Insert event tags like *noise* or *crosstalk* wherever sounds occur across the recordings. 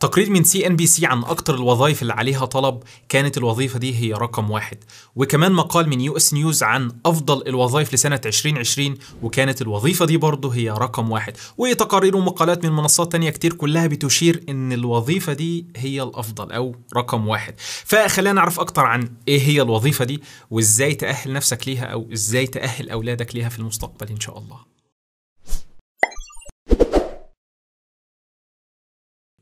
تقرير من سي ان بي سي عن أكتر الوظائف اللي عليها طلب كانت الوظيفة دي هي رقم واحد. وكمان مقال من يو إس نيوز عن أفضل الوظائف لسنة 2020 وكانت الوظيفة دي برضه هي رقم واحد. وتقارير ومقالات من منصات تانية كتير كلها بتشير إن الوظيفة دي هي الأفضل أو رقم واحد. فخلينا نعرف أكتر عن إيه هي الوظيفة دي وإزاي تأهل نفسك ليها أو إزاي تأهل أولادك ليها في المستقبل إن شاء الله.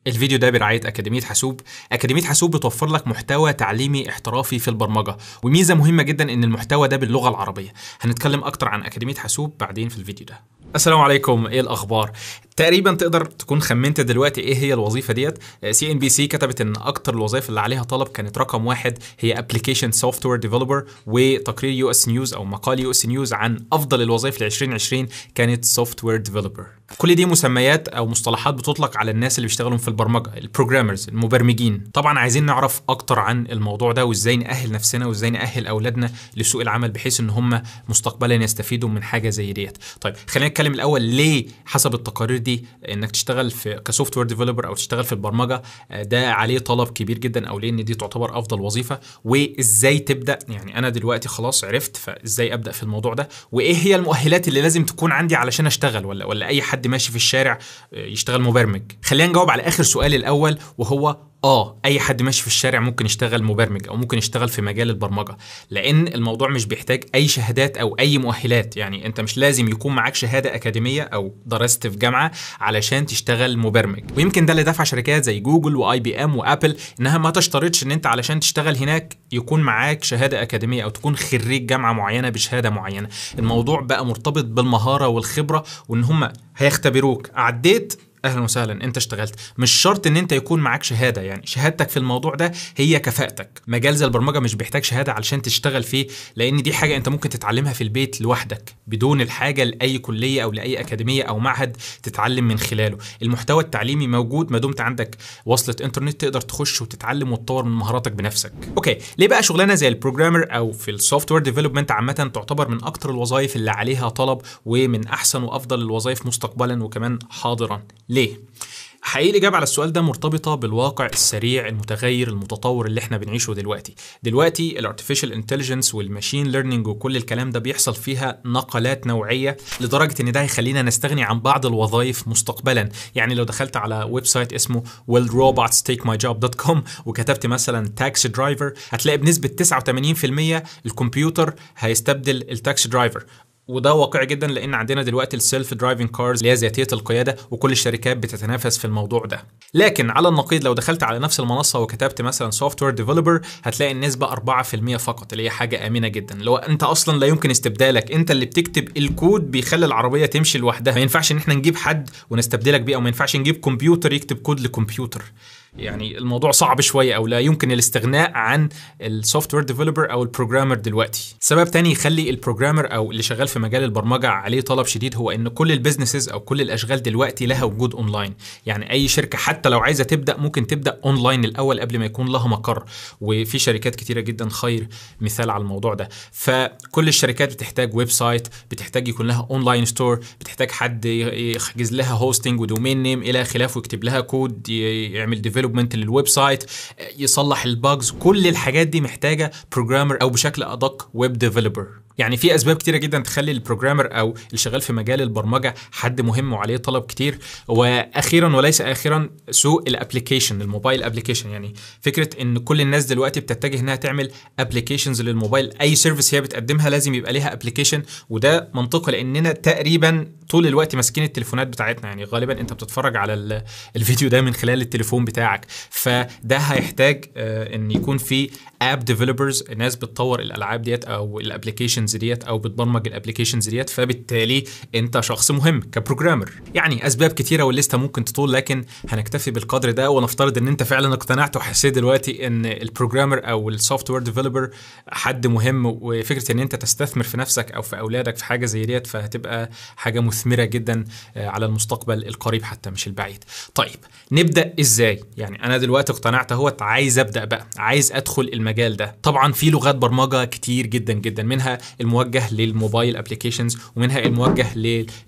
الفيديو ده برعاية أكاديمية حاسوب. أكاديمية حاسوب بتوفر لك محتوى تعليمي احترافي في البرمجة وميزة مهمة جدا إن المحتوى ده باللغة العربية. هنتكلم أكتر عن أكاديمية حاسوب بعدين في الفيديو ده. السلام عليكم. إيه الأخبار؟ تقريبا تقدر تكون خمنت دلوقتي إيه هي الوظيفة ديت. سي ان بي سي كتبت إن أكتر الوظائف اللي عليها طلب كانت رقم واحد هي application software developer وتقرير يو اس نيوز أو مقال يو اس نيوز عن أفضل الوظائف ل 2020 كانت software developer كل دي مسميات أو مصطلحات بتطلق على الناس اللي بيشتغلوا في البرمجة ال programmers المبرمجين. طبعا عايزين نعرف أكتر عن الموضوع ده وإزاي نأهل نفسنا وإزاي نأهل أولادنا لسوق العمل بحيث إن هم مستقبلا يستفيدوا من حاجة زي ديت. طيب خلينا الأول ليه حسب التقارير دي إنك تشتغل في ك software developer أو تشتغل في البرمجة ده عليه طلب كبير جدا أو ليه إن دي تعتبر أفضل وظيفة؟ وإزاي تبدأ؟ يعني أنا دلوقتي خلاص عرفت فإزاي أبدأ في الموضوع ده؟ وإيه هي المؤهلات اللي لازم تكون عندي علشان أشتغل؟ ولا ولا أي حد ماشي في الشارع يشتغل مبرمج؟ خلينا نجاوب على آخر سؤال الأول وهو آه أي حد ماشي في الشارع ممكن يشتغل مبرمج أو ممكن يشتغل في مجال البرمجة. لأن الموضوع مش بيحتاج أي شهادات أو أي مؤهلات. يعني أنت مش لازم يكون معاك شهادة أكاديمية أو درست في جامعة علشان تشتغل مبرمج. ويمكن ده اللي دفع شركات زي جوجل واي بي ام وابل إنها ما تشترطش إن أنت علشان تشتغل هناك يكون معاك شهادة أكاديمية أو تكون خريج جامعة معينة بشهادة معينة. الموضوع بقى مرتبط بالمهارة والخبرة وإن هم هيختبروك. عديت أهلا وسهلا أنت اشتغلت. مش شرط إن أنت يكون معاك شهادة يعني شهادتك في الموضوع ده هي كفاءتك. مجال زي البرمجة مش بيحتاج شهادة علشان تشتغل فيه لأن دي حاجة أنت ممكن تتعلمها في البيت لوحدك بدون الحاجة لأي كلية أو لأي أكاديمية أو معهد تتعلم من خلاله. المحتوى التعليمي موجود ما دمت عندك وصلة إنترنت تقدر تخش وتتعلم وتطور من مهاراتك بنفسك. أوكي ليه بقى شغلانة زي ال programmer أو في ال software development عامة تعتبر من أكتر الوظائف اللي عليها طلب ومن أحسن وأفضل الوظائف مستقبلا وكمان حاضرا؟ ليه؟ حقيقي الإجابة على السؤال ده مرتبطة بالواقع السريع المتغير المتطور اللي إحنا بنعيشه دلوقتي. دلوقتي ال artificial intelligence وال machine learning وكل الكلام ده بيحصل فيها نقلات نوعية لدرجة إن ده هيخلينا نستغني عن بعض الوظائف مستقبلا. يعني لو دخلت على website اسمه will robots take my job.com وكتبت مثلا taxi driver هتلاقي بنسبة 89% الكمبيوتر هيستبدل ال taxi driver وده واقعي جدا لأن عندنا دلوقتي ال self-driving cars اللي هي ذاتية القيادة وكل الشركات بتتنافس في الموضوع ده. لكن على النقيض لو دخلت على نفس المنصة وكتبت مثلا software developer هتلاقي النسبة 4% فقط اللي هي حاجة آمنة جدا. لو أنت أصلا لا يمكن استبدالك. أنت اللي بتكتب الكود بيخلي العربية تمشي لوحدها. ما ينفعش إن إحنا نجيب حد ونستبدلك بيه أو ما ينفعش نجيب كمبيوتر يكتب كود لكمبيوتر. يعني الموضوع صعب شوية أو لا يمكن الاستغناء عن ال software developer أو ال programmer دلوقتي. سبب تاني يخلي ال programmer أو اللي شغال في مجال البرمجة عليه طلب شديد هو إن كل ال businesses أو كل الأشغال دلوقتي لها وجود اونلاين يعني أي شركة حتى لو عايزة تبدأ ممكن تبدأ اونلاين الأول قبل ما يكون لها مقر. وفي شركات كتيرة جدا خير مثال على الموضوع ده. فكل الشركات بتحتاج website بتحتاج يكون لها online store بتحتاج حد يحجز لها hosting و domain name إلى خلافه ويكتب لها كود يعمل development لل website يصلح ال bugs كل الحاجات دي محتاجة programmer أو بشكل أدق web developer يعني في أسباب كتيرة جدا تخلي ال programmer أو اللي شغال في مجال البرمجة حد مهم وعليه طلب كتير. وأخيرا وليس أخيرا سوق ال application ال mobile application يعني فكرة إن كل الناس دلوقتي بتتجه إنها تعمل applications للموبايل أي service هي بتقدمها لازم يبقى ليها application وده منطقي لأننا تقريبا طول الوقت ماسكين التليفونات بتاعتنا. يعني غالبا أنت بتتفرج على الفيديو ده من خلال التليفون بتاعك. فده هيحتاج إن يكون في app developers ناس بتطور الألعاب ديت أو ال applications ديت أو بتبرمج ال applications ديت فبالتالي أنت شخص مهم ك programmer. يعني أسباب كتيرة والليسته ممكن تطول لكن هنكتفي بالقدر ده ونفترض إن أنت فعلا اقتنعت وحسيت دلوقتي إن ال programmer أو ال software developer حد مهم وفكرة إن أنت تستثمر في نفسك أو في أولادك في حاجة زي ديت فهتبقى حاجة مثمرة جدا على المستقبل القريب حتى مش البعيد. طيب نبدأ إزاي؟ يعني أنا دلوقتي اقتنعت أهوت عايز أبدأ بقى عايز أدخل المجال ده. طبعا في لغات برمجة كتير جدا جدا منها الموجه لل mobile applications ومنها الموجه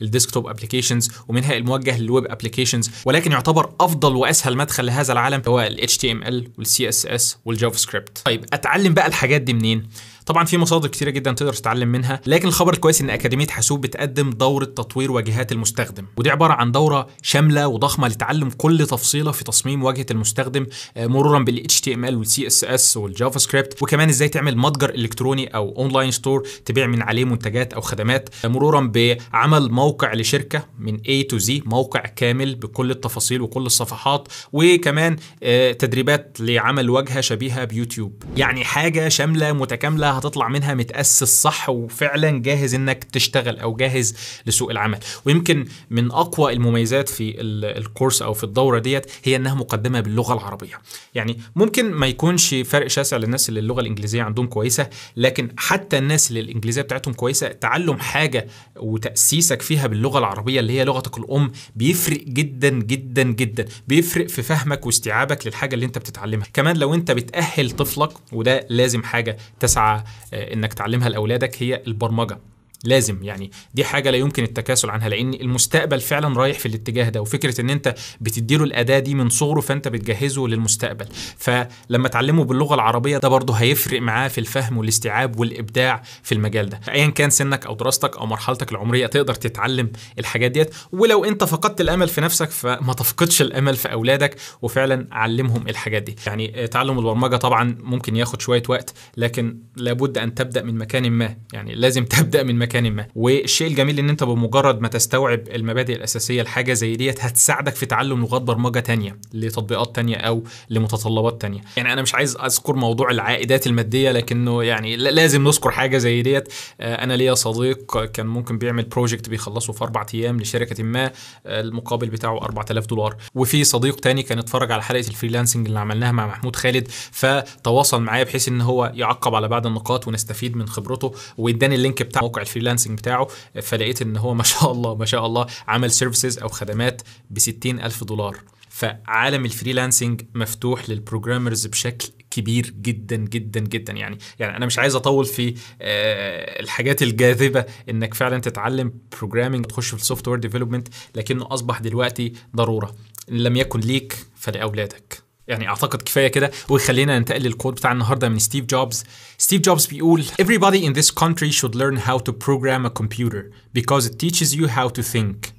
لل desktop applications ومنها الموجه لل web applications ولكن يعتبر أفضل وأسهل مدخل لهذا العالم هو ال HTML وال CSS وال JavaScript طيب أتعلم بقى الحاجات دي منين؟ طبعا في مصادر كتيرة جدا تقدر تتعلم منها لكن الخبر الكويس إن أكاديمية حاسوب بتقدم دورة تطوير واجهات المستخدم. ودي عبارة عن دورة شاملة وضخمة لتعلم كل تفصيلة في تصميم واجهة المستخدم آه، مرورا بال HTML وال CSS وال JavaScript وكمان إزاي تعمل متجر إلكتروني أو online store تبيع من عليه منتجات أو خدمات آه، مرورا بعمل موقع لشركة من A to Z موقع كامل بكل التفاصيل وكل الصفحات وكمان آه، تدريبات لعمل واجهة شبيهة بيوتيوب. يعني حاجة شاملة متكاملة هتطلع منها متأسس صح وفعلا جاهز إنك تشتغل أو جاهز لسوق العمل. ويمكن من أقوى المميزات في ال- الكورس أو في الدورة ديت هي إنها مقدمة باللغة العربية. يعني ممكن ما يكونش فرق شاسع للناس اللي اللغة الإنجليزية عندهم كويسة لكن حتى الناس اللي الإنجليزية بتاعتهم كويسة تعلم حاجة وتأسيسك فيها باللغة العربية اللي هي لغتك الأم بيفرق جدا جدا جدا. بيفرق في فهمك واستيعابك للحاجة اللي أنت بتتعلمها. كمان لو أنت بتأهل طفلك وده لازم حاجة تسعى إنك تعلمها لأولادك هي البرمجة. لازم يعني دي حاجة لا يمكن التكاسل عنها لأن المستقبل فعلا رايح في الاتجاه ده وفكرة إن أنت بتديله الأداة دي من صغره فأنت بتجهزه للمستقبل. فلما تعلمه باللغة العربية ده برضه هيفرق معاه في الفهم والاستيعاب والإبداع في المجال ده. ايا كان سنك أو دراستك أو مرحلتك العمرية تقدر تتعلم الحاجات ديت. ولو أنت فقدت الأمل في نفسك فما تفقدش الأمل في أولادك وفعلا علمهم الحاجات دي. يعني تعلم البرمجة طبعا ممكن ياخد شوية وقت لكن لابد أن تبدأ من مكان ما. يعني لازم *laughs* تبدأ من مكان ما. والشيء الجميل إن أنت بمجرد ما تستوعب المبادئ الأساسية لحاجة زي ديت هتساعدك في تعلم لغات برمجة تانية لتطبيقات تانية أو لمتطلبات تانية. يعني أنا مش عايز أذكر موضوع العائدات المادية لكنه يعني لازم نذكر حاجة زي ديت. آه، أنا ليا صديق كان ممكن بيعمل project بيخلصه في أربع أيام لشركة ما آه، المقابل بتاعه 4000 دولار. وفي صديق تاني كان اتفرج على حلقة ال freelancing اللي عملناها مع محمود خالد فتواصل معايا بحيث إن هو يعقب على بعض النقاط ونستفيد من خبرته واداني ال link بتاع موقع ال freelancing بتاعه فلقيت إن هو ما شاء الله ما شاء الله عمل services أو خدمات ب 60 ألف دولار. فعالم ال freelancing مفتوح لل programmers بشكل كبير جدا جدا جدا. يعني يعني أنا مش عايز أطول في آه، الحاجات الجاذبة إنك فعلا تتعلم programming تخش في ال software development لكنه أصبح دلوقتي ضرورة. ان لم يكن ليك فلأولادك. يعني اعتقد كفايه كده وخلينا ننتقل لل quote بتاع النهارده من ستيف جوبز ستيف جوبز بيقول everybody in this country should learn how to program a computer because it teaches you how to think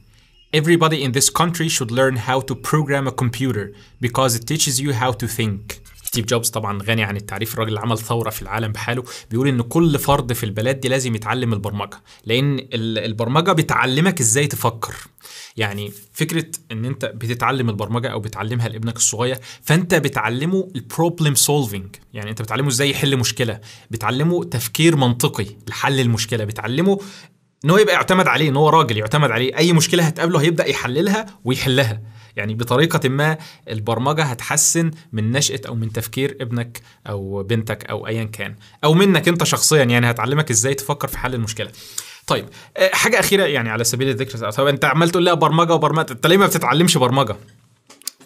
Everybody in this country should learn how to program a computer because it teaches you how to think. ستيف جوبز طبعا غني عن التعريف. الراجل اللي عمل ثورة في العالم بحاله. بيقول إن كل فرد في البلد دي لازم يتعلم البرمجة لأن ال- البرمجة بتعلمك إزاي تفكر. يعني فكرة إن أنت بتتعلم البرمجة أو بتعلمها لابنك الصغير فأنت بتعلمه ال problem solving يعني أنت بتعلمه إزاي يحل مشكلة. بتعلمه تفكير منطقي لحل المشكلة. بتعلمه إن هو يبقى يعتمد عليه إن هو راجل يعتمد عليه. أي مشكلة هتقابله هيبدأ يحللها ويحلها. يعني بطريقة ما البرمجة هتحسن من نشأة أو من تفكير ابنك أو بنتك أو أيا كان أو منك أنت شخصيا. يعني هتعلمك إزاي تفكر في حل المشكلة. طيب آه، حاجة أخيرة يعني على سبيل الذكر. طب أنت عمال تقول لها برمجة وبرمجة. أنت ليه ما بتتعلمش برمجة؟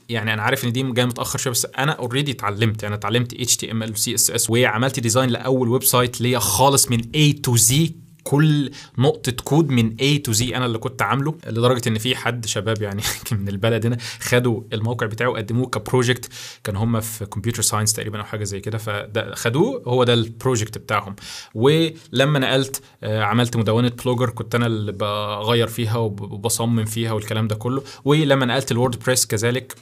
يعني أنا عارف إن دي جاية متأخر شوية بس أنا already اتعلمت. أنا اتعلمت اتش تي ام ال وسي إس إس وعملت design لأول website ليا خالص من A to Z كل نقطة كود من A to Z أنا اللي كنت عامله لدرجة إن في حد شباب يعني *laughs* من البلد هنا خدوا الموقع بتاعه وقدموه ك project كان هم في computer science تقريبا أو حاجة زي كده فده خدوه هو ده ال project بتاعهم. ولما نقلت آه، عملت مدونة Blogger كنت أنا اللي بغير فيها وبصمم فيها والكلام ده كله. ولما نقلت ال WordPress كذلك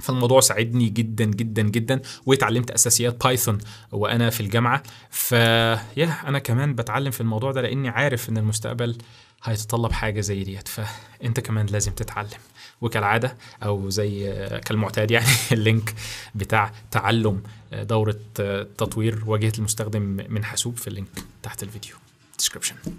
فالموضوع ساعدني جدا جدا جدا واتعلمت أساسيات Python وأنا في الجامعة. ف يا أنا كمان بتعلم في الموضوع ده لأني عارف إن المستقبل هيتطلب حاجة زي ديت. فأنت كمان لازم تتعلم. وكالعادة أو زي كالمعتاد يعني *laughs* ال link بتاع تعلم دورة تطوير واجهة المستخدم من حاسوب في ال link تحت الفيديو. Description.